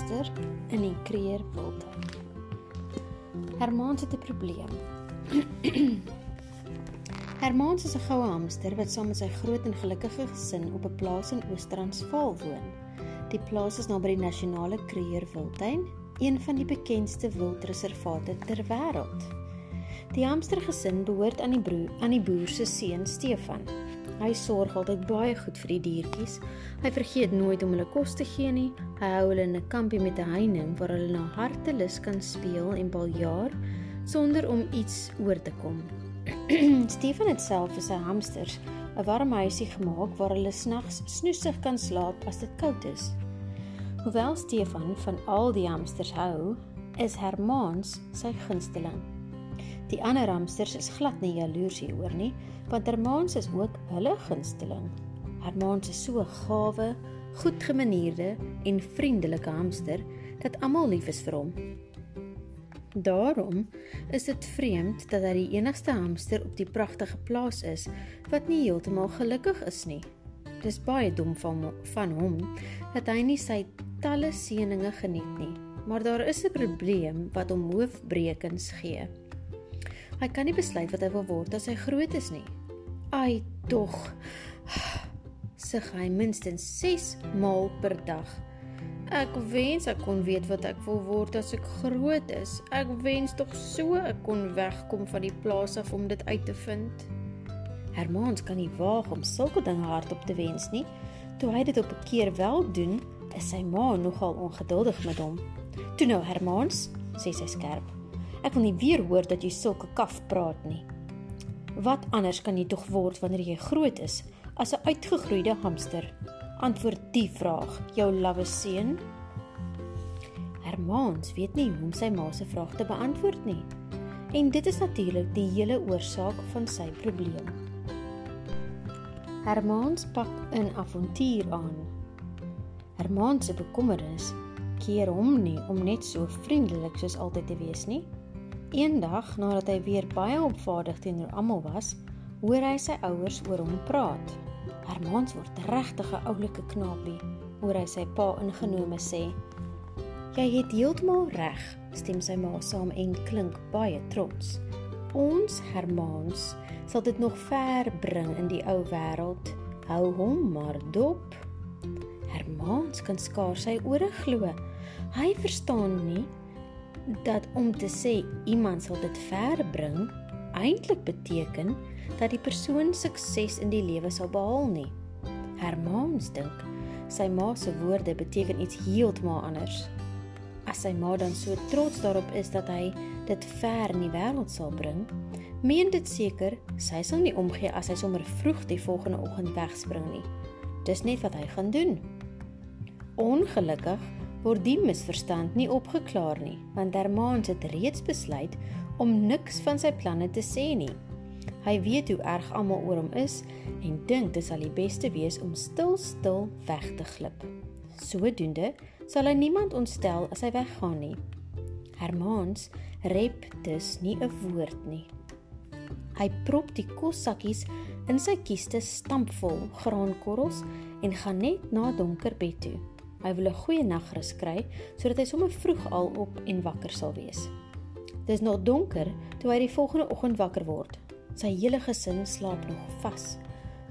hamster in die kreer wildtuin. Hermans het 'n probleem. Hermans is 'n goue hamster wat saam met sy groot en gelukkige gesin op 'n plaas in Oos-Transvaal woon. Die plaas is naby die nasionale kreer wildtuin, een van die bekendste wildreservate ter wêreld. Die hamstergesin behoort aan die broer aan die boer se seun Stefan. Hy sorg altyd baie goed vir die diertjies. Hy vergeet nooit om hulle kos te gee nie. Hy hou hulle in 'n kampie met 'n heining waar hulle na hartelus kan speel en baljaar sonder om iets oor te kom. Stefan het self vir sy hamsters 'n warm huisie gemaak waar hulle snags snoesig kan slaap as dit koud is. Hoewel Stefan van al die hamsters hou, is Hermans sy gunsteling. Die ander hamsters is glad nie jaloers hieroor nie, want Hermans is ook hulle gunsteling. Hermans is so 'n gawe, goedgemanierde en vriendelike hamster dat almal lief is vir hom. Daarom is dit vreemd dat hy die enigste hamster op die pragtige plaas is wat nie heeltemal gelukkig is nie. Dis baie dom van van hom dat hy nie sy talle seëninge geniet nie, maar daar is 'n probleem wat hom hoofbrekens gee. Hy kan nie besluit wat hy wil word as hy groot is nie. Ai, tog. Sug hy minstens 6 maal per dag. Ek wens ek kon weet wat ek wil word as ek groot is. Ek wens tog so ek kon wegkom van die plaas af om dit uit te vind. Hermans kan nie waag om sulke dinge hardop te wens nie. Toe hy dit op 'n keer wel doen, is sy ma nogal ongeduldig met hom. "Toe nou, Hermans," sê sy skerp. Ek wil nie weer hoor dat jy sulke kaf praat nie. Wat anders kan jy tog word wanneer jy groot is as 'n uitgegroeide hamster? Antwoord die vraag, jou lawwe seun. Hermans weet nie hoe om sy ma se vraag te beantwoord nie. En dit is natuurlik die hele oorsaak van sy probleem. Hermans pak 'n avontuur aan. Hermans se bekommernis keer hom nie om net so vriendelik soos altyd te wees nie. Eendag, nadat hy weer baie opvaardig teenoor almal was, hoor hy sy ouers oor hom praat. Hermans word regtig 'n oulike knapie, hoor hy sy pa ingenome sê. "Jy het heeltemal reg," stem sy ma saam en klink baie trots. "Ons Hermans sal dit nog ver bring in die ou wêreld. Hou hom maar dop." Hermans kan skaars sy ore glo. Hy verstaan nie dat om te sê iemand sal dit ver bring eintlik beteken dat die persoon sukses in die lewe sal behaal nie. Hermans dink sy ma se woorde beteken iets heeltemal anders. As sy ma dan so trots daarop is dat hy dit ver in die wêreld sal bring, meen dit seker sy sal nie omgee as hy sommer vroeg die volgende oggend wegspring nie. Dis net wat hy gaan doen. Ongelukkig word die misverstand nie opgeklaar nie, want Hermans het reeds besluit om niks van sy planne te sê nie. Hy weet hoe erg almal oor hom is en dink dit sal die beste wees om stil stil weg te glip. Sodoende sal hy niemand ontstel as hy weggaan nie. Hermans rep dus nie 'n woord nie. Hy prop die kossakkies in sy kieste stampvol graankorrels en gaan net na donker bed toe. Hy wil 'n goeie nagrus kry sodat hy sommer vroeg al op en wakker sal wees. Dis nog donker toe hy die volgende oggend wakker word. Sy hele gesin slaap nog vas.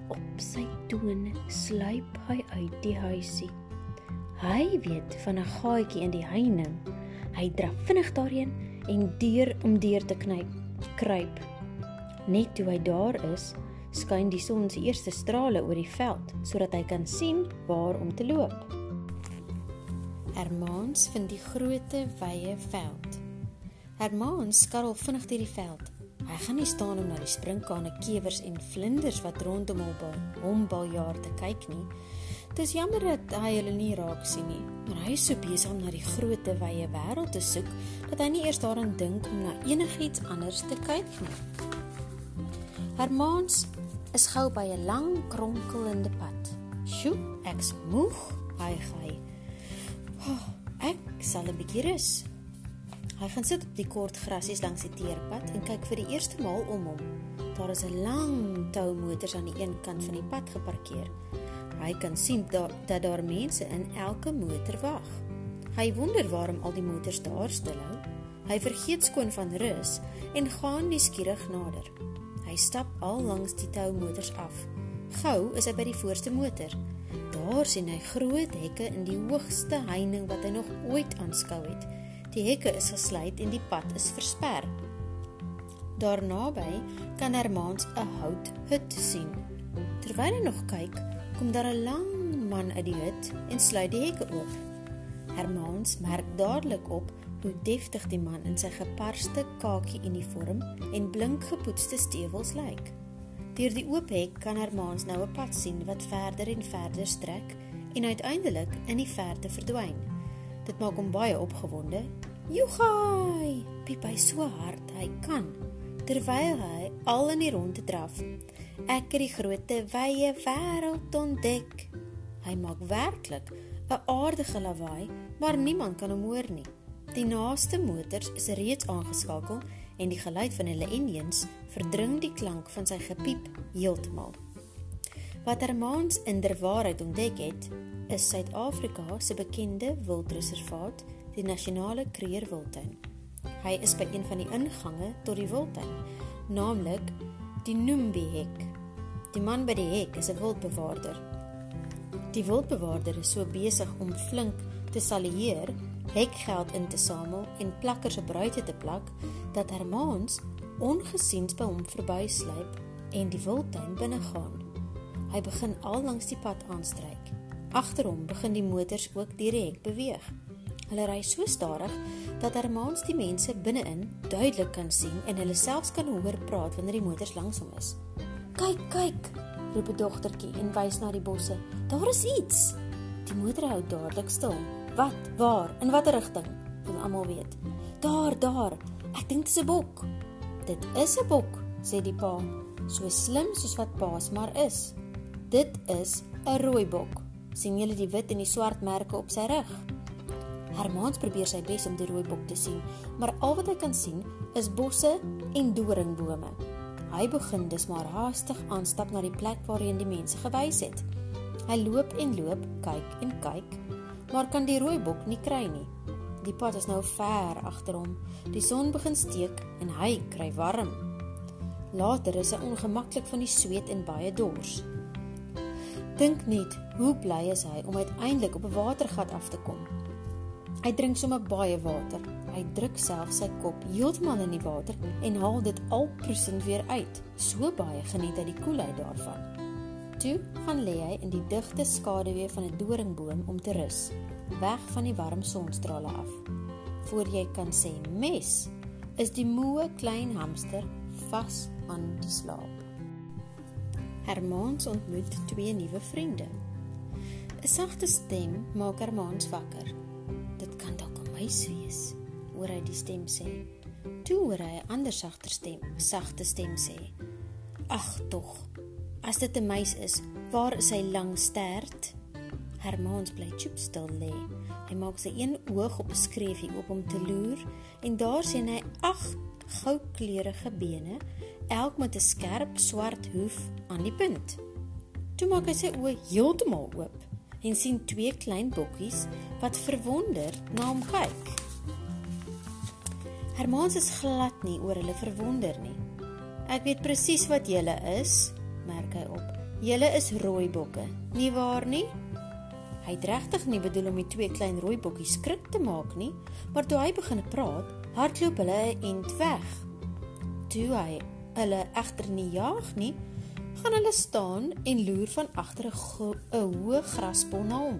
Op sy tone sluip hy uit die huisie. Hy weet van 'n gaatjie in die heining. Hy draf vinnig daarheen en deur om deur te knyp, kruip. Net toe hy daar is, skyn die son se eerste strale oor die veld sodat hy kan sien waar om te loop. Hermans vind die groote wye veld. Hermans skarrel vinnig deur die veld. Hy gaan nie staan om na die sprinkane, kewers en vlinders wat rondom hom baljaar te kyk nie. Dis jammer dat hy hulle nie raak sien nie, maar hy is so besig om na die groote wye wêreld te soek dat hy nie eers daaraan dink om na enigiets anders te kyk nie. Hermans is gou by 'n lang kronkelende pad. "Sjoe, ek's moeg," hy gee. Sal 'n bietjie rus. Hy gaan sit op die kort grasies langs die teerpad en kyk vir die eerste maal om hom. Daar is 'n lang tou motors aan die een kant van die pad geparkeer. Hy kan sien da dat daar mense in elke motor wag. Hy wonder waarom al die motors daar stilhou. Hy vergeet skoon van rus en gaan nuuskierig nader. Hy stap al langs die toumotors af. Gou is hy by die voorste motor. Daar sien hy groot hekke in die hoogste heining wat hy nog ooit aanskou het. Die hekke is gesluit en die pad is versper. Daarnaby kan Hermans 'n houthut sien. Terwyl hy nog kyk, kom daar 'n lang man uit die hut en sluit die hekke oop. Hermans merk dadelik op hoe deftig die man in sy geparste kakie uniform en blink gepoetste stewels lyk. Deur die oop hek kan Hermans nou 'n pad sien wat verder en verder strek en uiteindelik in die verte verdwyn. Dit maak hom baie opgewonde. "Joegai!" piep hy so hard hy kan terwyl hy al in die ronde draf. Ek het die groot wye wêreld ontdek. Hy maak werklik 'n aardige lawaai, maar niemand kan hom hoor nie. Die naaste motors is reeds aangeskakel en die geluid van hulle engines verdring die klank van sy gepiep heeltemal. Wat Hermans inderwaarheid ontdek het, is Suid-Afrika se bekende wildreservaat, die Nasionale Kreerwildtuin. Hy is by een van die ingange tot die wildtuin, naamlik die Noembi hek. Die man by die hek is 'n wildbewaarder. Die wildbewaarder is so besig om flink te salieer, hekgeld in te samel en plakkers op ruitte te plak dat Hermans ongesiens by hom verbysluip en die wildtuin binne gaan. Hy begin al langs die pad aanstryk. Agter hom begin die motors ook direk beweeg. Hulle ry so stadig dat Hermans die mense binne-in duidelik kan sien en hulle selfs kan hoor praat wanneer die motors langs hom is. "Kyk, kyk!" roep 'n dogtertjie en wys na die bosse. "Daar is iets." Die moeder hou dadelik stil. "Wat? Waar? In watter rigting?" wil almal weet. "Daar, daar. Ek dink dit is 'n bok." "Dit is 'n bok," sê die pa, so slim soos wat paas maar is. "Dit is 'n rooi bok." sien julle die wit en die swart merke op sy rug? Hermans probeer sy bes om die rooi bok te sien, maar al wat hy kan sien is bosse en doringbome. Hy begin dus maar haastig aanstap na die plek waarheen die mense gewys het. Hy loop en loop, kyk en kyk, maar kan die rooi bok nie kry nie. Die pad is nou ver agter hom. Die son begin steek en hy kry warm. Later is hy ongemaklik van die sweet en baie dors. Dink net, hoe bly is hy om uiteindelik op 'n watergat af te kom. Hy drink sommer baie water. Hy druk self sy kop heeltemal in die water en haal dit al proesend weer uit. So baie geniet hy die koelheid daarvan. Toe gaan lê hy in die digte skaduwee van 'n doringboom om te rus, weg van die warm sonstrale af. Voor jy kan sê mes, is die moe klein hamster vas aan die slaap. Hermans ontmoet twee nuwe vriende. 'n Sagte stem maak Hermans wakker. Dit kan dalk 'n muis wees, hoor hy die stem sê. Toe hoor hy 'n ander sagter stem, sagte stem sê: "Ag tog, as dit 'n muis is, waar is hy lang stert?" Hermans bly choopstil lê. Hy maak sy een oog op 'n skreefie oop om te loer en daar sien hy agt goudkleurige bene elk met 'n skerp swart hoef aan die punt. Toe maak hy sy oë heeltemal oop en sien twee klein bokkies wat verwonder na hom kyk. Hermans is glad nie oor hulle verwonder nie. Ek weet presies wat julle is, merk hy op. Julle is rooi bokke, nie waar nie? Hy het regtig nie bedoel om die twee klein rooi bokkies skrik te maak nie, maar toe hy begin praat, hardloop hulle 'n ent weg. Toe hy hulle egter nie jag nie, gaan hulle staan en loer van agter 'n 'n hoë graspol na hom.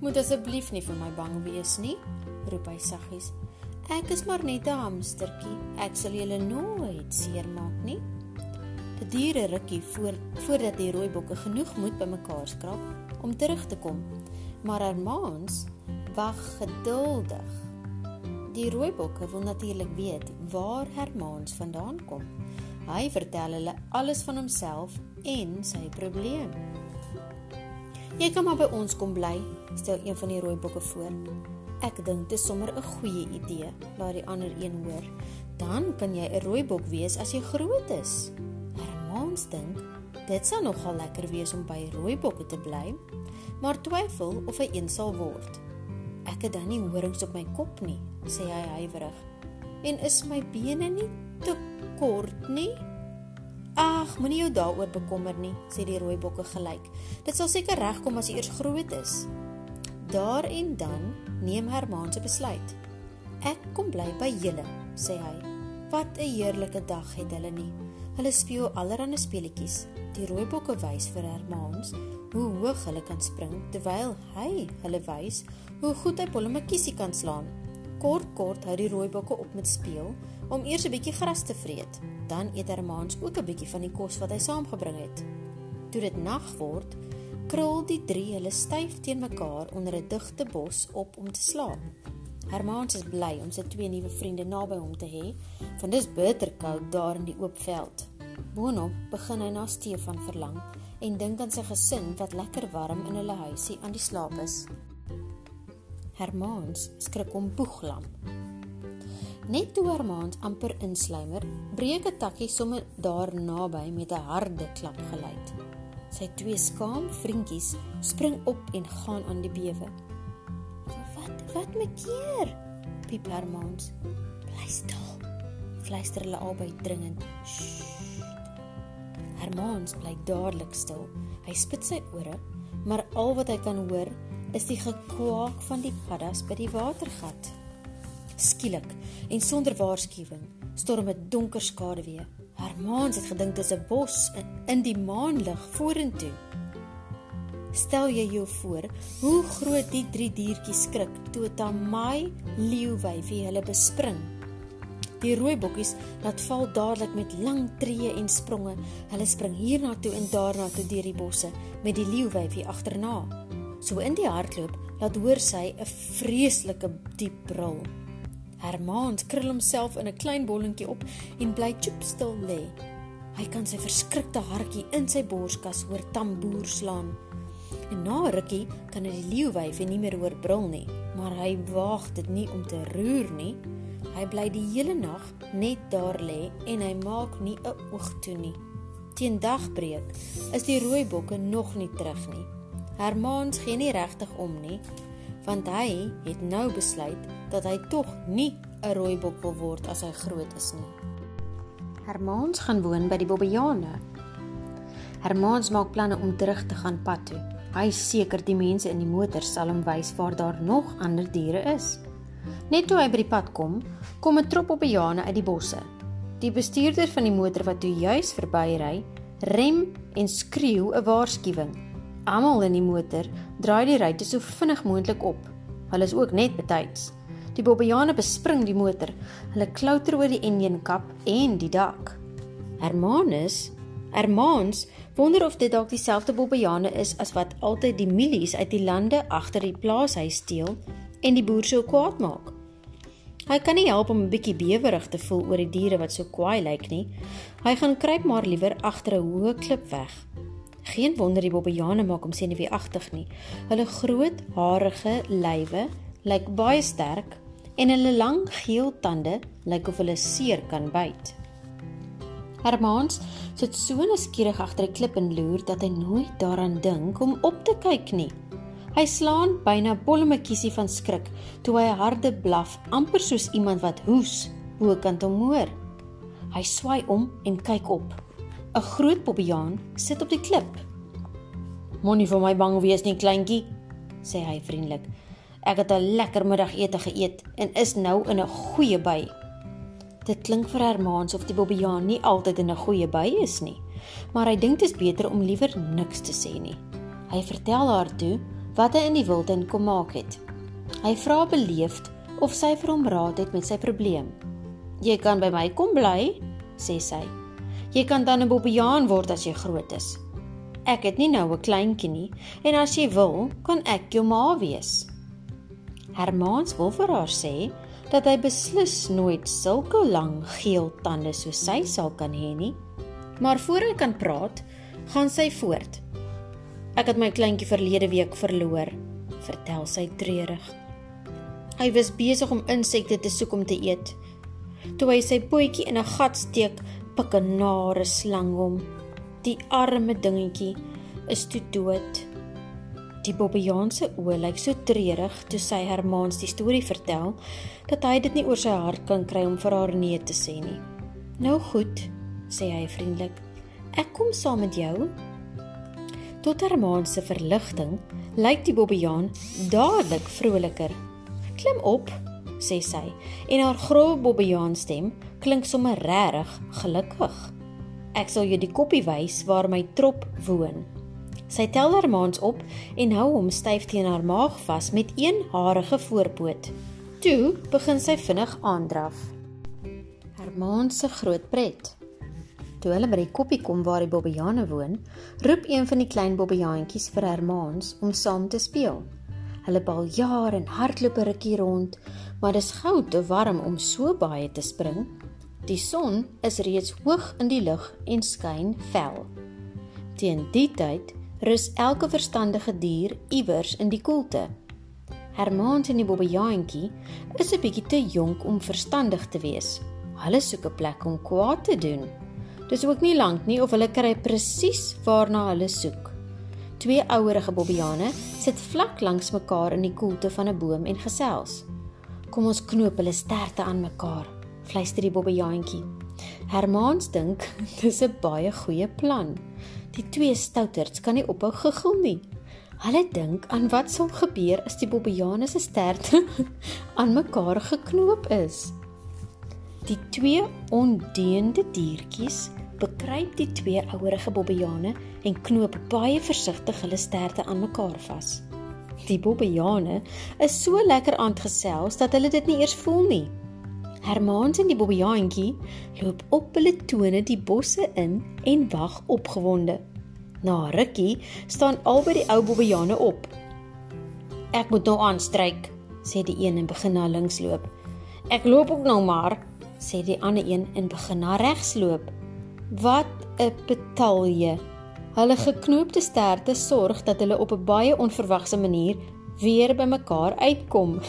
Moet asseblief nie vir my bang wees nie, roep hy saggies. Ek is maar net 'n hamstertjie. Ek sal julle nooit seermaak nie. Die diere rukkie voor voordat die rooi bokke genoeg moed bymekaar skraap om terug te kom. Maar Hermans wag geduldig Die rooibokke wil natuurlik weet waar Hermans vandaan kom. Hy vertel hulle alles van homself en sy probleem. Jy kan maar by ons kom bly, stel een van die rooibokke voor. Ek dink dit is sommer 'n goeie idee, laat die ander een hoor. Dan kan jy 'n rooibok wees as jy groot is. Hermans dink dit sal nogal lekker wees om by rooibokke te bly, maar twyfel of hy een sal word. Ek het dan nie horings op my kop nie, sê hy huiwerig. En is my bene nie te kort nie? Ag, moenie jou daaroor bekommer nie, sê die rooi bokke gelyk. Dit sal seker regkom as jy eers groot is. Daar en dan neem Hermaan se besluit. Ek kom bly by julle, sê hy. Wat 'n heerlike dag het hulle nie. Hulle speel allerlei speletjies. Die rooi bokke wys vir Hermaans hoe hoog hulle kan spring terwyl hy hulle wys hoe goed hy pollemakiesie kan slaan. Kort kort hou die rooi bokke op met speel om eers 'n bietjie gras te vreet. Dan eet Hermaans ook 'n bietjie van die kos wat hy saamgebring het. Toe dit nag word, krul die drie hulle styf teen mekaar onder 'n digte bos op om te slaap. Hermaans is bly om sy twee nuwe vriende naby hom te hê, want dit is bitterkoud daar in die oop veld. Boonop begin hy na Stefan verlang en dink aan sy gesin wat lekker warm in hulle huisie aan die slaap is. Hermaans skrik om boeglam. Net toe Hermaans amper insluimer, breek 'n takkie sommer daar naby met 'n harde klap geluid. Sy twee skaam vriendjies spring op en gaan aan die bewe. Wat my keer? Piep Hermans. Bly stil. Fluister hulle albei dringend. Hermans bly dadelik stil. Hy spit sy ore, maar al wat hy kan hoor is die gekwaak van die paddas by die watergat. Skielik en sonder waarskuwing storm 'n donker skaduwee. Hermans het gedink dit is 'n bos in die maanlig vorentoe. Stel jy jou voor hoe groot die drie diertjies skrik toe 'n tamai leeuwyfie hulle bespring. Die rooi bokkies laat val dadelik met lang tree en spronge. Hulle spring hiernatoe en daarna toe deur die bosse met die leeuwyfie agterna. So in die hardloop laat hoor sy 'n vreeslike diep brul. Hermaan krul homself in 'n klein bolletjie op en bly choopstil lê. Hy kan sy verskrikte hartjie in sy borskas hoor tamboer slaan. En na rukkie kan hy die leeuwyf nie meer hoor brul nie, maar hy waag dit nie om te roer nie. Hy bly die hele nag net daar lê en hy maak nie 'n oog toe nie. Teen dagbreek is die rooi bokke nog nie terug nie. Hermaans gee nie regtig om nie, want hy het nou besluit dat hy tog nie 'n rooi bok wil word as hy groot is nie. Hermaans gaan woon by die Bobbejane. Hermaans maak planne om terug te gaan pad toe. Hy seker die mense in die motor sal hom wys waar daar nog ander diere is. Net toe hy by die pad kom, kom 'n trop op bejane uit die bosse. Die bestuurder van die motor wat toe juis verbyry, rem en skreeu 'n waarskuwing. Almal in die motor draai die ruitte so vinnig moontlik op. Hulle is ook net betyds. Die bobbejane bespring die motor. Hulle klouter oor die enjinkap en die dak. Hermanus, Hermans wonder of dit dalk dieselfde bobbejane is as wat altyd die mielies uit die lande agter die plaashuis steel en die boer so kwaad maak. Hy kan nie help om 'n bietjie bewerig te voel oor die diere wat so kwaai lyk nie. Hy gaan kruip maar liewer agter 'n hoë klip weg. Geen wonder die bobbejane maak hom senuweeagtig nie. Hulle groot, harige lywe lyk baie sterk en hulle lang geel tande lyk of hulle seer kan byt. Hermans sit so nuuskierig agter 'n klip en loer dat hy nooit daaraan dink om op te kyk nie. Hy slaan byna bollemakiesie van skrik toe hy 'n harde blaf amper soos iemand wat hoes bokant hom hoor. Hy swaai om en kyk op. 'n Groot bobbejaan sit op die klip. "Moenie vir my bang wees nie, kleintjie," sê hy vriendelik. "Ek het 'n lekker middagete geëet en is nou in 'n goeie by." Dit klink vir Hermaans of die Bobbejaan nie altyd in 'n goeie by is nie, maar hy dink dit is beter om liewer niks te sê nie. Hy vertel haar toe wat hy in die wildtuin kom maak het. Hy vra beleefd of sy vir hom raad het met sy probleem. "Jy kan by my kom bly," sê sy. "Jy kan dan 'n Bobbejaan word as jy groot is. Ek het nie nou 'n kleintjie nie en as jy wil, kan ek jou ma wees." Hermaans wil vir haar sê dat hy beslis nooit sulke lang geel tande soos sy sal kan hê nie. Maar voor hy kan praat, gaan sy voort. Ek het my kleintjie verlede week verloor, vertel sy treurig. Hy was besig om insekte te soek om te eet. Toe hy sy potjie in 'n gat steek, pik 'n nare slang hom. Die arme dingetjie is toe dood. Die Bobbejaan se oë lyk so treurig toe sy Hermaans die storie vertel dat hy dit nie oor sy hart kan kry om vir haar nee te sê nie. "Nou goed," sê hy vriendelik. "Ek kom saam met jou." Tot Hermaans se verligting lyk die Bobbejaan dadelik vroliker. "Klim op," sê sy en haar grove Bobbejaan stem klink sommer regtig gelukkig. "Ek sal jou die koppie wys waar my trop woon." Sy tel haar maans op en hou hom styf teen haar maag vas met een harige voorpoot. Toe begin sy vinnig aandraf. Haar maans se groot pret. Toe hulle by die koppie kom waar die bobbejane woon, roep een van die klein bobbejaantjies vir haar maans om saam te speel. Hulle bal jaar en hardloop 'n rukkie rond, maar dis gou te warm om so baie te spring. Die son is reeds hoog in die lug en skyn fel. Teen die tyd rus elke verstandige dier iewers in die koelte. Hermaans en die bobbejaantjie is 'n bietjie te jonk om verstandig te wees. Hulle soek 'n plek om kwaad te doen. Dis ook nie lank nie of hulle kry presies waarna hulle soek. Twee ouerige bobbejane sit vlak langs mekaar in die koelte van 'n boom en gesels. Kom ons knoop hulle sterte aan mekaar, fluister die bobbejaantjie. Hermaans dink dis 'n baie goeie plan. Die twee stouterds kan nie ophou gegil nie. Hulle dink aan wat sou gebeur as die bobbejane se sterte aan mekaar geknoop is. Die twee ondeende diertjies bekruip die twee ouerige bobbejane en knoop baie versigtig hulle sterte aan mekaar vas. Die bobbejane is so lekker aandgesels dat hulle dit nie eers voel nie. Hermaans en die bobbejaantjie loop op hulle tone die bosse in en wag opgewonde. Na rukkie staan albei die ou bobbejane op. Ek moet nou aanstryk, sê die een en begin na links loop. Ek loop ook nou maar, sê die ander een en begin na regs loop. Wat 'n betalje. Hulle geknoopte sterte sorg dat hulle op 'n baie onverwagse manier weer by mekaar uitkom.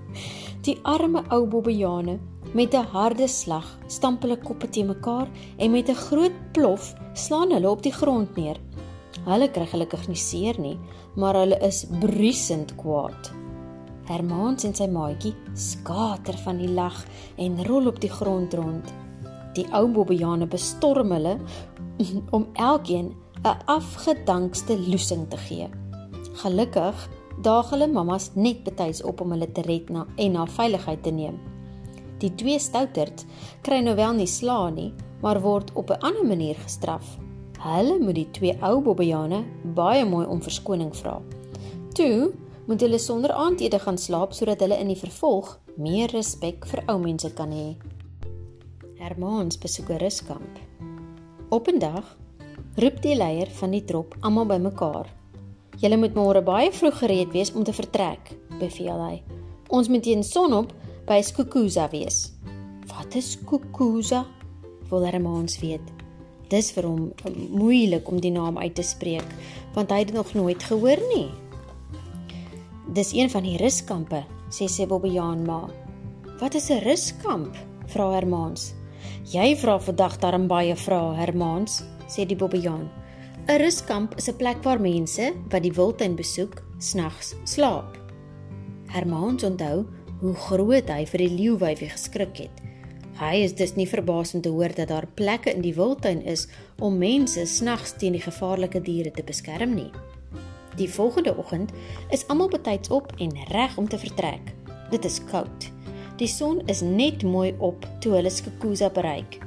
die arme ou bobbejane Met 'n harde slag stamp hulle koppe te mekaar en met 'n groot plof slaan hulle op die grond neer. Hulle kry gelukkig nie seer nie, maar hulle is briesend kwaad. Hermaans en sy maatjie skater van die lag en rol op die grond rond. Die ou bobbejane bestorm hulle om elkeen 'n afgedankste loosing te gee. Gelukkig daag hulle mammas net betyds op om hulle te red na en na veiligheid te neem. Die twee stouterd kry nou wel nie slaan nie, maar word op 'n ander manier gestraf. Hulle moet die twee ou bobbejane baie mooi om verskoning vra. Toe moet hulle sonder aandete gaan slaap sodat hulle in die vervolg meer respek vir ou mense kan hê. Hermaans besoek 'n ruskamp. Op 'n dag roep die leier van die trop almal bymekaar. Julle moet môre baie vroeg gereed wees om te vertrek, beveel hy. Ons moet teen sonop by Skukuza wees. Wat is Skukuza? Wil Hermans weet. Dis vir hom moeilik om die naam uit te spreek want hy het dit nog nooit gehoor nie. Dis een van die ruskampe, sê sy Bobbejaan ma. Wat is 'n ruskamp? vra Hermans. Jy vra vandag darm baie vra Hermans, sê die Bobbejaan. 'n Ruskamp is 'n plek waar mense wat die wildtuin besoek, snags slaap. Hermans onthou hoe groot hy vir die leeuwyfie geskrik het. Hy is dus nie verbaas om te hoor dat daar plekke in die wildtuin is om mense snags teen die gevaarlike diere te beskerm nie. Die volgende oggend is almal betyds op en reg om te vertrek. Dit is koud. Die son is net mooi op toe hulle Skukuza bereik.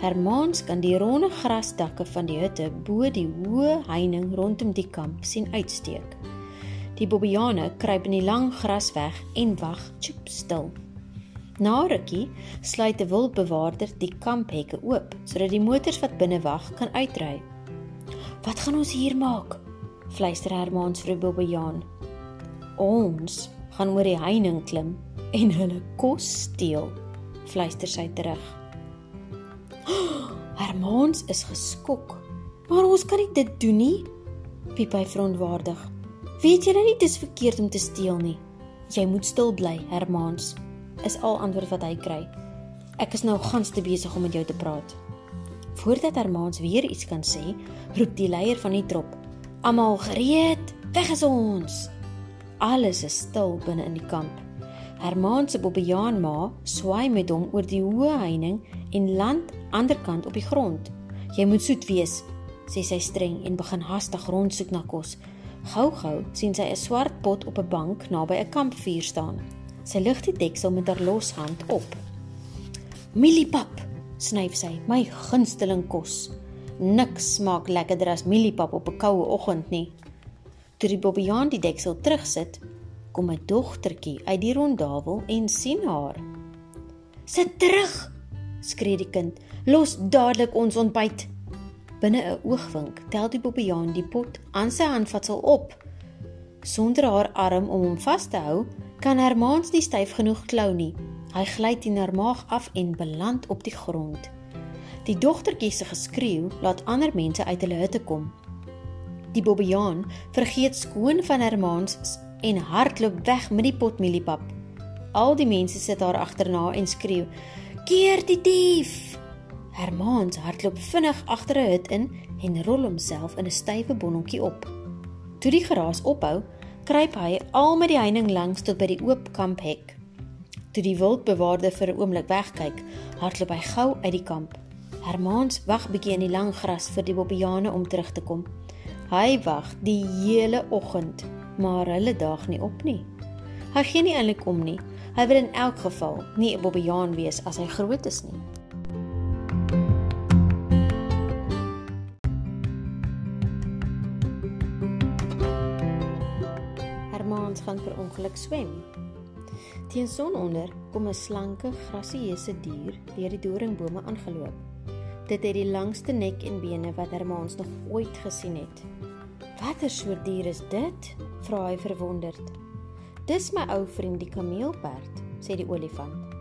Hermaans kan die ronde grasdakke van die hutte bo die hoë heining rondom die kamp sien uitsteek. Die bobbejane kruip in die lang gras weg en wag chop stil. Na rukkie sluit 'n wildbewaarder die kamphekke oop sodat die motors wat binne wag kan uitry. "Wat gaan ons hier maak?" fluister Hermans vir Bobbejaan. "Ons gaan oor die heining klim en hulle kos steel," fluister sy terug. Hermans is geskok. "Maar ons kan nie dit doen nie," piep hy verontwaardig. Weet jy nie dis verkeerd om te steel nie? Jy moet stil bly, Hermans. Is al antwoord wat hy kry. Ek is nou gans te besig om met jou te praat. Voordat Hermans weer iets kan sê, roep die leier van die trop: "Almal gereed!" Weg is ons. Alles is stil binne in die kamp. Hermaan se Bobbejaan ma swaai met hom oor die hoë heining en land aanderkant op die grond. Jy moet soet wees, sê sy streng en begin hastig rondsoek na kos. Gou-gou sien sy 'n swart pot op 'n bank naby 'n kampvuur staan. Sy lig die deksel met haar loshand op. Mieliepap, snyf sy, my gunsteling kos. Niks smaak lekkerder as mieliepap op 'n koue oggend nie. Toe die Bobbejaan die deksel terugsit, kom 'n dogtertjie uit die rondawel en sien haar. "Sit terug!" skree die kind. "Los dadelik ons ontbyt." Binne 'n oogwink tel die Bobbejaan die pot aan sy handvatsel op. Sonder haar arm om hom vas te hou, kan Hermaans nie styf genoeg klou nie. Hy gly teen haar maag af en beland op die grond. Die dogtertjie se geskreeu laat ander mense uit hulle hutte kom. Die Bobbejaan vergeet skoon van Hermaans en hardloop weg met die pot mieliepap. Al die mense sit haar agterna en skreeu: "Keer die dief!" Hermaans hardloop vinnig agter 'n hut in en rol homself in 'n stywe bonnetjie op. Toe die geraas ophou, kruip hy al met die heining langs tot by die oop kamphek. Toe die wildbewaarder vir 'n oomblik wegkyk, hardloop hy gou uit die kamp. Hermaans wag bietjie in die lang gras vir die bobbejane om terug te kom. Hy wag die hele oggend, maar hulle daag nie op nie. Hy gee nie eintlik om nie. Hy wil in elk geval nie 'n bobbejaan wees as hy groot is nie. Gaan per ongeluk swem. Teen sononder kom 'n slanke, grasieuse dier deur die doringbome aangeloop. Dit het die langste nek en bene wat Hermaans nog ooit gesien het. "Watter soort dier is dit?" vra hy verwonderd. "Dis my ou vriend die kameelperd," sê die olifant.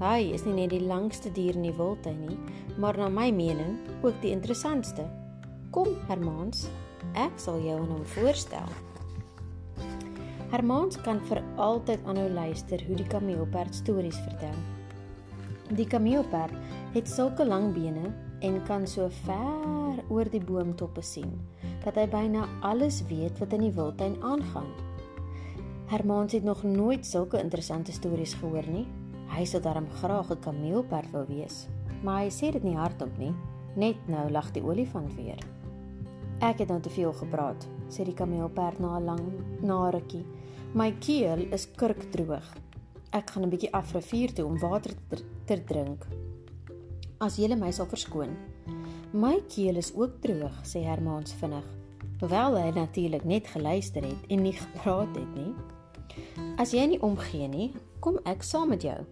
"Hy is nie net die langste dier in die wildtuin nie, maar na my mening ook die interessantste. Kom, Hermaans, ek sal jou aan hom voorstel." Hermaans kan vir altyd aanhou luister hoe die kameelperd stories vertel. Die kameelperd het sulke lang bene en kan so ver oor die boomtoppe sien dat hy byna alles weet wat in die wildtuin aangaan. Hermaans het nog nooit sulke interessante stories gehoor nie. Hy sou daarom graag 'n kameelperd wou wees, maar hy sê dit nie hardop nie. Net nou lag die olifant weer. Ek het nou te veel gepraat, sê die kameelperd na 'n lang na rukkie. My keel is kurkdroog. Ek gaan 'n bietjie af rivier toe om water te, drink. As jy my sal verskoon. My keel is ook droog, sê Hermaans vinnig. Hoewel hy natuurlik net geluister het en nie gepraat het nie. As jy nie omgee nie, kom ek saam met jou.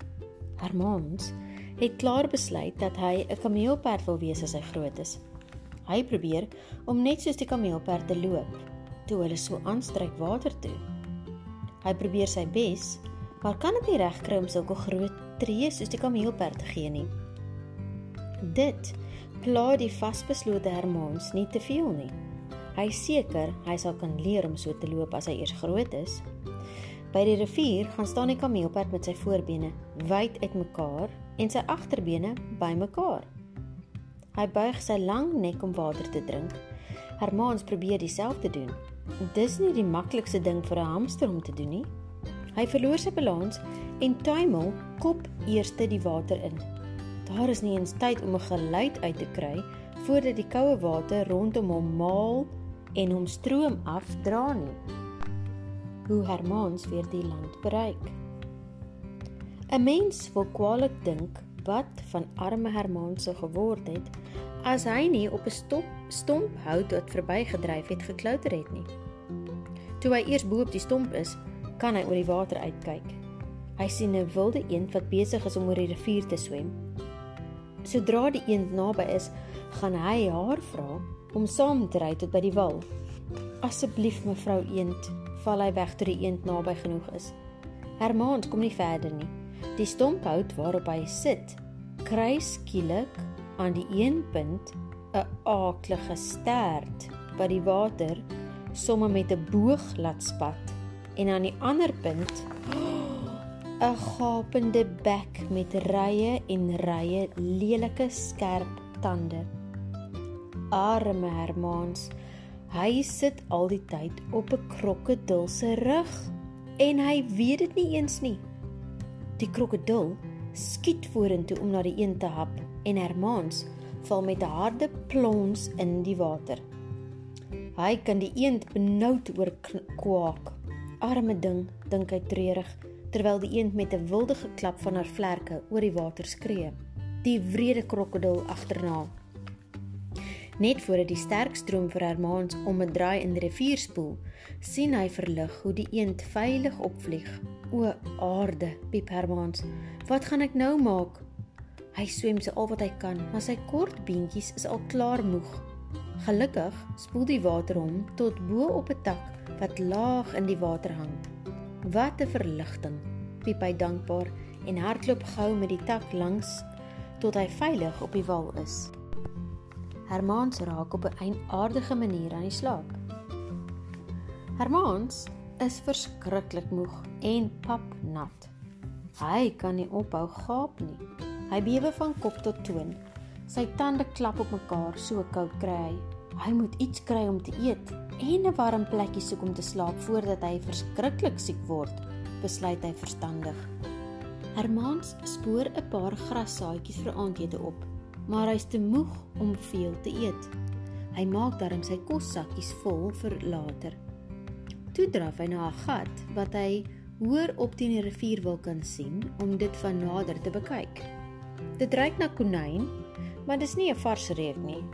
Hermaans het klaar besluit dat hy 'n kameelperd wil wees as hy groot is. Hy probeer om net soos die kameelperd te loop, toe hulle so aanstryk water toe. Hy probeer sy bes, maar kan dit nie regkry om sulke groot tree soos die kameelperd te gee nie. Dit pla die vasbeslote Hermans nie te veel nie. Hy seker hy sal kan leer om so te loop as hy eers groot is. By die rivier gaan staan die kameelperd met sy voorbene wyd uitmekaar en sy agterbene bymekaar. Hy buig sy lang nek om water te drink. Hermans probeer dieselfde doen. Dis nie die maklikste ding vir 'n hamster om te doen nie. Hy verloor sy balans en tuimel kop eers die water in. Daar is nie eens tyd om 'n geluid uit te kry voordat die koue water rondom hom maal en hom stroom afdra nie. Hoe Hermans weer die land bereik. 'n Mens wil kwaliek dink wat van arme Hermans se geword het as hy nie op 'n stop stomp hout wat verbygedryf het geklouter het nie. Toe hy eers bo op die stomp is, kan hy oor die water uitkyk. Hy sien 'n wilde eend wat besig is om oor die rivier te swem. Sodra die eend naby is, gaan hy haar vra om saam te ry tot by die wal. Asseblief mevrou eend, val hy weg toe die eend naby genoeg is. Hermaans kom nie verder nie. Die stomphout waarop hy sit, kry skielik aan die een punt 'n aaklige stert wat die water somme met 'n boog laat spat en aan die ander punt 'n gapende bek met rye en rye lelike skerp tande. Arme Hermans, Hy sit al die tyd op 'n krokodil se rug en hy weet dit nie eens nie. Die krokodil skiet vorentoe om na die een te hap en Hermans val met 'n harde plons in die water. Hy kan die eend benoud oor kwak. Arme ding, dink hy treurig, terwyl die eend met 'n wilde geklap van haar vlerke oor die water skree. Die wrede krokodil agterna. Net voor dit die sterk stroom vir Hermans om 'n draai in die rivier spoel, sien hy verlig hoe die eend veilig opvlieg. O aarde, piep Hermans, wat gaan ek nou maak? Hy swem so al wat hy kan, maar sy kort beentjies is al klaar moeg. Gelukkig spoel die water hom tot bo op 'n tak wat laag in die water hang. Wat 'n verligting, piep hy dankbaar en hardloop gou met die tak langs tot hy veilig op die wal is. Hermans raak op 'n eienaardige manier aan die slaap. Hermans is verskriklik moeg en papnat. Hy kan nie ophou gaap nie. Hy bewe van kop tot toon. Sy tande klap op mekaar, so koud kry hy. Hy moet iets kry om te eet en 'n warm plekkie soek om te slaap voordat hy verskriklik siek word, besluit hy verstandig. Hermans spoor 'n paar grassaadjies vir aandete op maar hy's te moeg om veel te eet. Hy maak darm sy kossakkies vol vir later. Toe draf hy na 'n gat wat hy hoër op teen die rivier wil kan sien om dit van nader te bekyk. Dit reik na konyn, maar dis nie 'n vars reuk nie.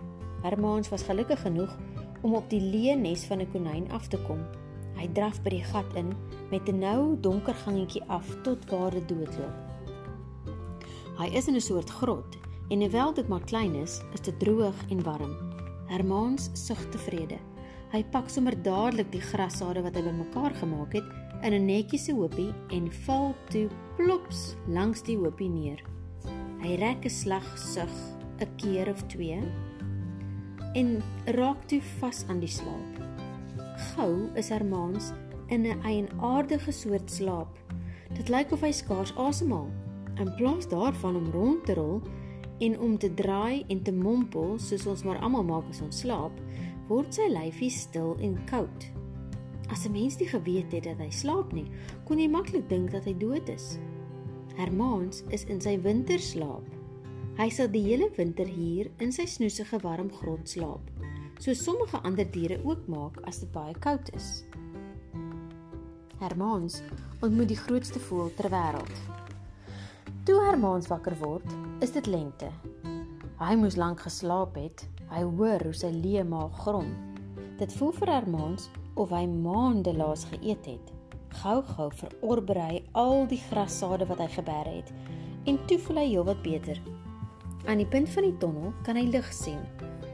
Hermans was gelukkig genoeg om op die leë nes van 'n konyn af te kom. Hy draf by die gat in met 'n nou donker gangetjie af tot waar dit doodloop. Hy is in 'n soort grot En hoewel dit maar klein is, is dit droog en warm. Hermans sug tevrede. Hy pak sommer dadelik die grassade wat hy bymekaar gemaak het in 'n netjiese hoopie en val toe plops langs die hoopie neer. Hy rek 'n slag sug 'n keer of twee en raak toe vas aan die slaap. Gou is Hermans in 'n eienaardige soort slaap. Dit lyk of hy skaars asemhaal. In plaas daarvan om rond te rol, en om te draai en te mompel soos ons maar almal maak as ons slaap, word sy lyfie stil en koud. As 'n mens nie geweet het dat hy slaap nie, kon jy maklik dink dat hy dood is. Hermans is in sy winterslaap. Hy sal die hele winter hier in sy snoesige warm grot slaap, soos sommige ander diere ook maak as dit baie koud is. Hermans ontmoet die grootste voël ter wêreld. Toe Hermans wakker word, is dit lente. Hy moes lank geslaap het. Hy hoor hoe sy leë maag grom. Dit voel vir Hermans of hy maande laas geëet het. Gou-gou verorber hy al die grassade wat hy geberg het en toe voel hy heelwat beter. Aan die punt van die tonnel kan hy lig sien.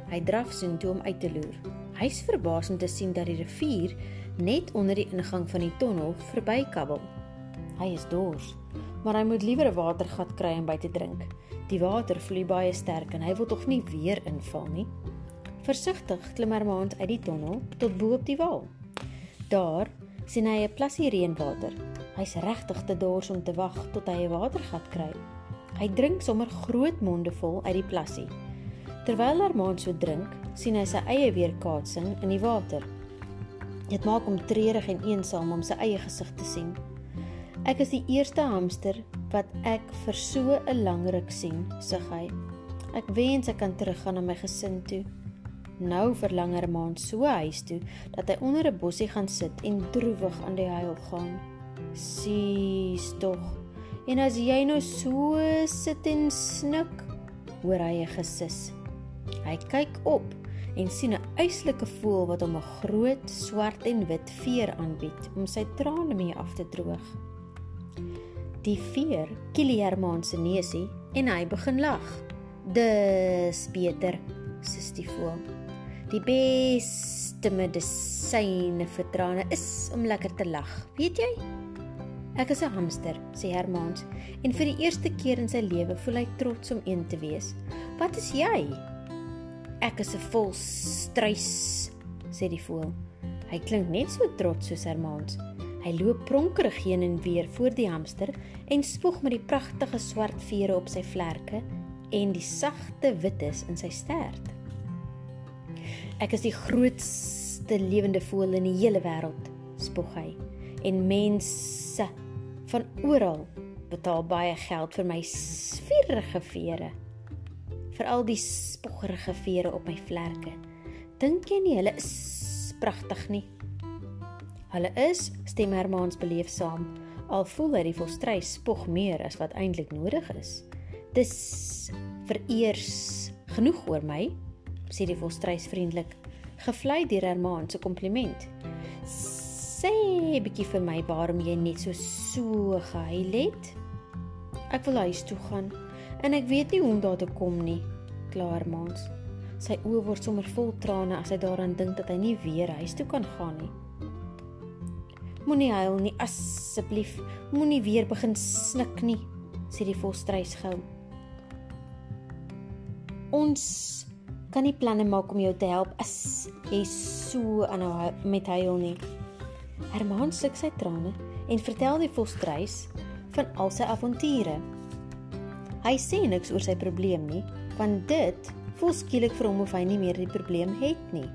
Hy draf soontoe om uit te loer. Hy's verbaas om te sien dat die rivier net onder die ingang van die tonnel verbykabbel. Hy is dors, maar hy moet liewer 'n watergat kry om by te drink. Die water vloei baie sterk en hy wil tog nie weer inval nie. Versigtig klim Hermans uit die tonnel tot bo op die wal. Daar sien hy 'n plassie reënwater. Hy's regtig te dors om te wag tot hy 'n watergat kry. Hy drink sommer groot monde vol uit die plassie. Terwyl Hermans so drink, sien hy sy eie weerkaatsing in die water. Dit maak hom treurig en eensaam om sy eie gesig te sien. Ek is die eerste hamster wat ek vir so 'n lang ruk sien, sê hy. Ek wens ek kan teruggaan na my gesin toe. Nou verlang Herman so huis toe dat hy onder 'n bossie gaan sit en droewig aan die huil gaan. Sies tog. En as jy nou so sit en snik, hoor hy 'n gesis. Hy kyk op en sien 'n eislike voël wat hom 'n groot swart en wit veer aanbied om sy trane mee af te droog die veer Kili Herman se neusie en hy begin lag. Dis beter, sis die voël. Die beste medisyne vir trane is om lekker te lag. Weet jy? Ek is 'n hamster, sê Hermans, en vir die eerste keer in sy lewe voel hy trots om een te wees. Wat is jy? Ek is 'n volstruis, sê die voël. Hy klink net so trots soos Hermans. Hy loop pronkerig heen en weer voor die hamster en spoeg met die pragtige swart vere op sy vlerke en die sagte wites in sy stert. Ek is die grootste lewende voël in die hele wêreld, spog hy. En mense van oral betaal baie geld vir my svierige vere. Vir al die spoggerige vere op my vlerke. Dink jy nie hulle is pragtig nie? Hulle is, stem Hermans beleef saam, al voel hy die volstrei spog meer as wat eintlik nodig is. Dis vereers genoeg oor my, sê die volstreis vriendelik, gevlei deur Herman se kompliment. Sê bietjie vir my waarom jy net so so gehuil het. Ek wil huis toe gaan en ek weet nie hoe om daar te kom nie, klaar Hermans. Sy oë word sommer vol trane as hy daaraan dink dat hy nie weer huis toe kan gaan nie. Moenie huil nie asseblief. Moenie weer begin snik nie, sê die volstreis gou. Ons kan nie planne maak om jou te help as jy so aanhou met huil nie. Herman sluk sy trane en vertel die volstreis van al sy avonture. Hy sê niks oor sy probleem nie, want dit voel skielik vir hom of hy nie meer die probleem het nie.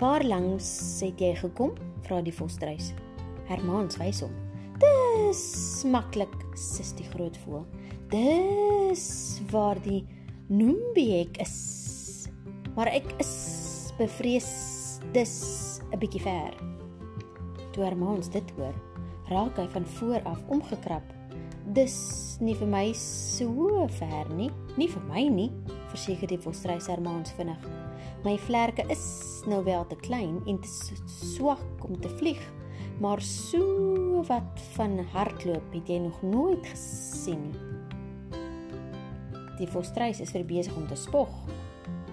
"Waar langs het jy gekom?" vra die volstreis. Herman wys hom. "Dis maklik," sis die groot voël. "Dis waar die Noembiek is. Maar ek is bevrees dis 'n bietjie ver. Toe Hermans dit hoor, raak hy van voor af omgekrap. Dis nie vir my so ver nie, nie vir my nie, verseker die volstrys Hermans vinnig. My vlerke is nou wel te klein en te swak om te vlieg, maar so wat van hardloop het jy nog nooit gesien nie. Die volstreis is vir besig om te spog.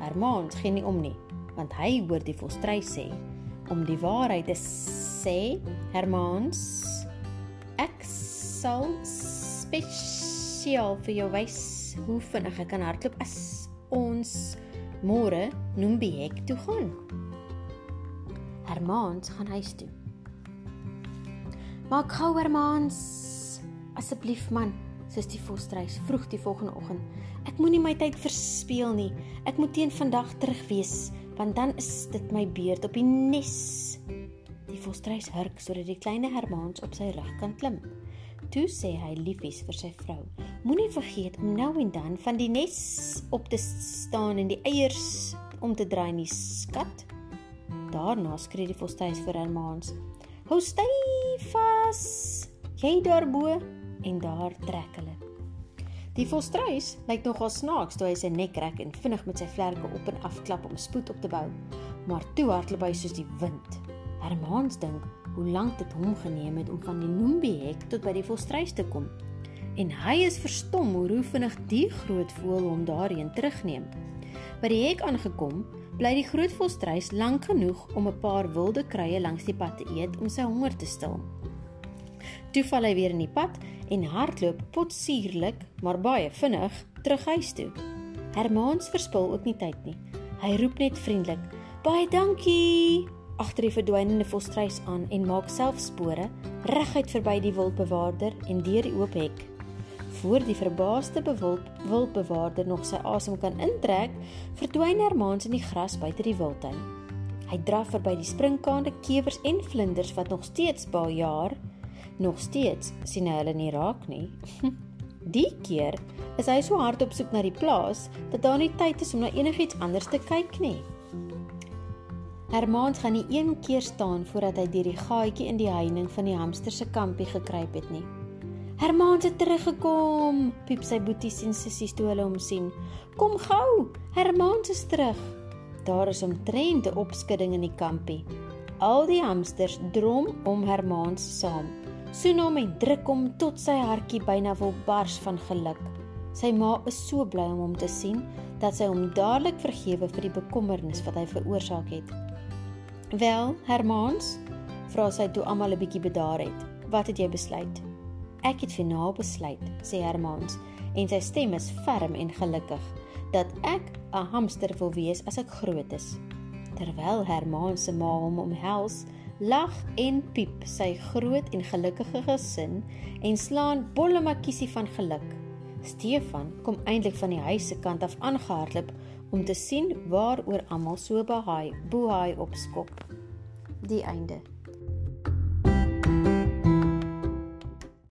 Hermans gee nie om nie, want hy hoor die volstreis sê om die waarheid te sê, Hermans, ek sal spesiaal vir jou wys hoe vinnig ek kan hardloop as ons môre Noembiek toe gaan. Hermans gaan huis toe. Maak gou Hermans, asseblief man, sê die volstreis vroeg die volgende oggend. Ek moenie my tyd verspeel nie. Ek moet teen vandag terug wees, want dan is dit my beurt op die nes. Die volstreis hurk sodat die klein Hermans op sy rug kan klim. Toe sê hy liefies vir sy vrou: Moenie vergeet om nou en dan van die nes op te staan en die eiers om te draai nie, skat. Daarna skree die volstreis vir Hermans: Hou styf vas. Jy daarbo en daar trek hulle. Die volstruis lyk nogal snaaks toe hy sy nek rek en vinnig met sy vlerke op en af klap om spoed op te bou, maar toe hardloop hy soos die wind. Hermans dink hoe lank dit hom geneem het om van die Noombie-hek tot by die volstruis te kom. En hy is verstom hoe hoe vinnig die groot voël hom daarheen terugneem. By die hek aangekom, bly die groot volstruis lank genoeg om 'n paar wilde kruie langs die pad te eet om sy honger te stil. Toe val hy weer in die pad en hardloop potsierlik, maar baie vinnig terug huis toe. Hermans verspil ook nie tyd nie. Hy roep net vriendelik: "Baie dankie!" agter die verdwynende volstruis aan en maak self spore reguit verby die wildbewaarder en deur die oop hek. Voor die verbaasde bewild wildbewaarder nog sy asem kan intrek, verdwyn Hermans in die gras buite die wildtuin. Hy draf verby die springkane, kewers en vlinders wat nog steeds baljaar Nog steeds sien hy hulle nie raak nie. Die keer is hy so hard op soek na die plaas dat daar nie tyd is om na enigiets anders te kyk nie. Hermaan gaan nie een keer staan voordat hy deur die gaatjie in die heining van die hamster se kampie gekruip het nie. Hermaan het teruggekom, piep sy boeties en sissies toe hulle hom sien. Kom gou, Hermaan is terug. Daar is omtrent 'n opskudding in die kampie. Al die hamsters drom om Hermaan saam soen hom en druk hom tot sy hartjie byna wil bars van geluk. Sy ma is so bly om hom te sien dat sy hom dadelik vergewe vir die bekommernis wat hy veroorsaak het. "Wel, Hermans," vra sy toe almal 'n bietjie bedaar het. "Wat het jy besluit?" "Ek het finaal besluit," sê Hermans, en sy stem is ferm en gelukkig, "dat ek 'n hamster wil wees as ek groot is." Terwyl Hermans se ma hom omhels, lag en piep sy groot en gelukkige gesin en slaan bolle makiesie van geluk. Stefan kom eintlik van die huis se kant af aangehardloop om te sien waaroor almal so behaai, bohaai opskop. Die einde.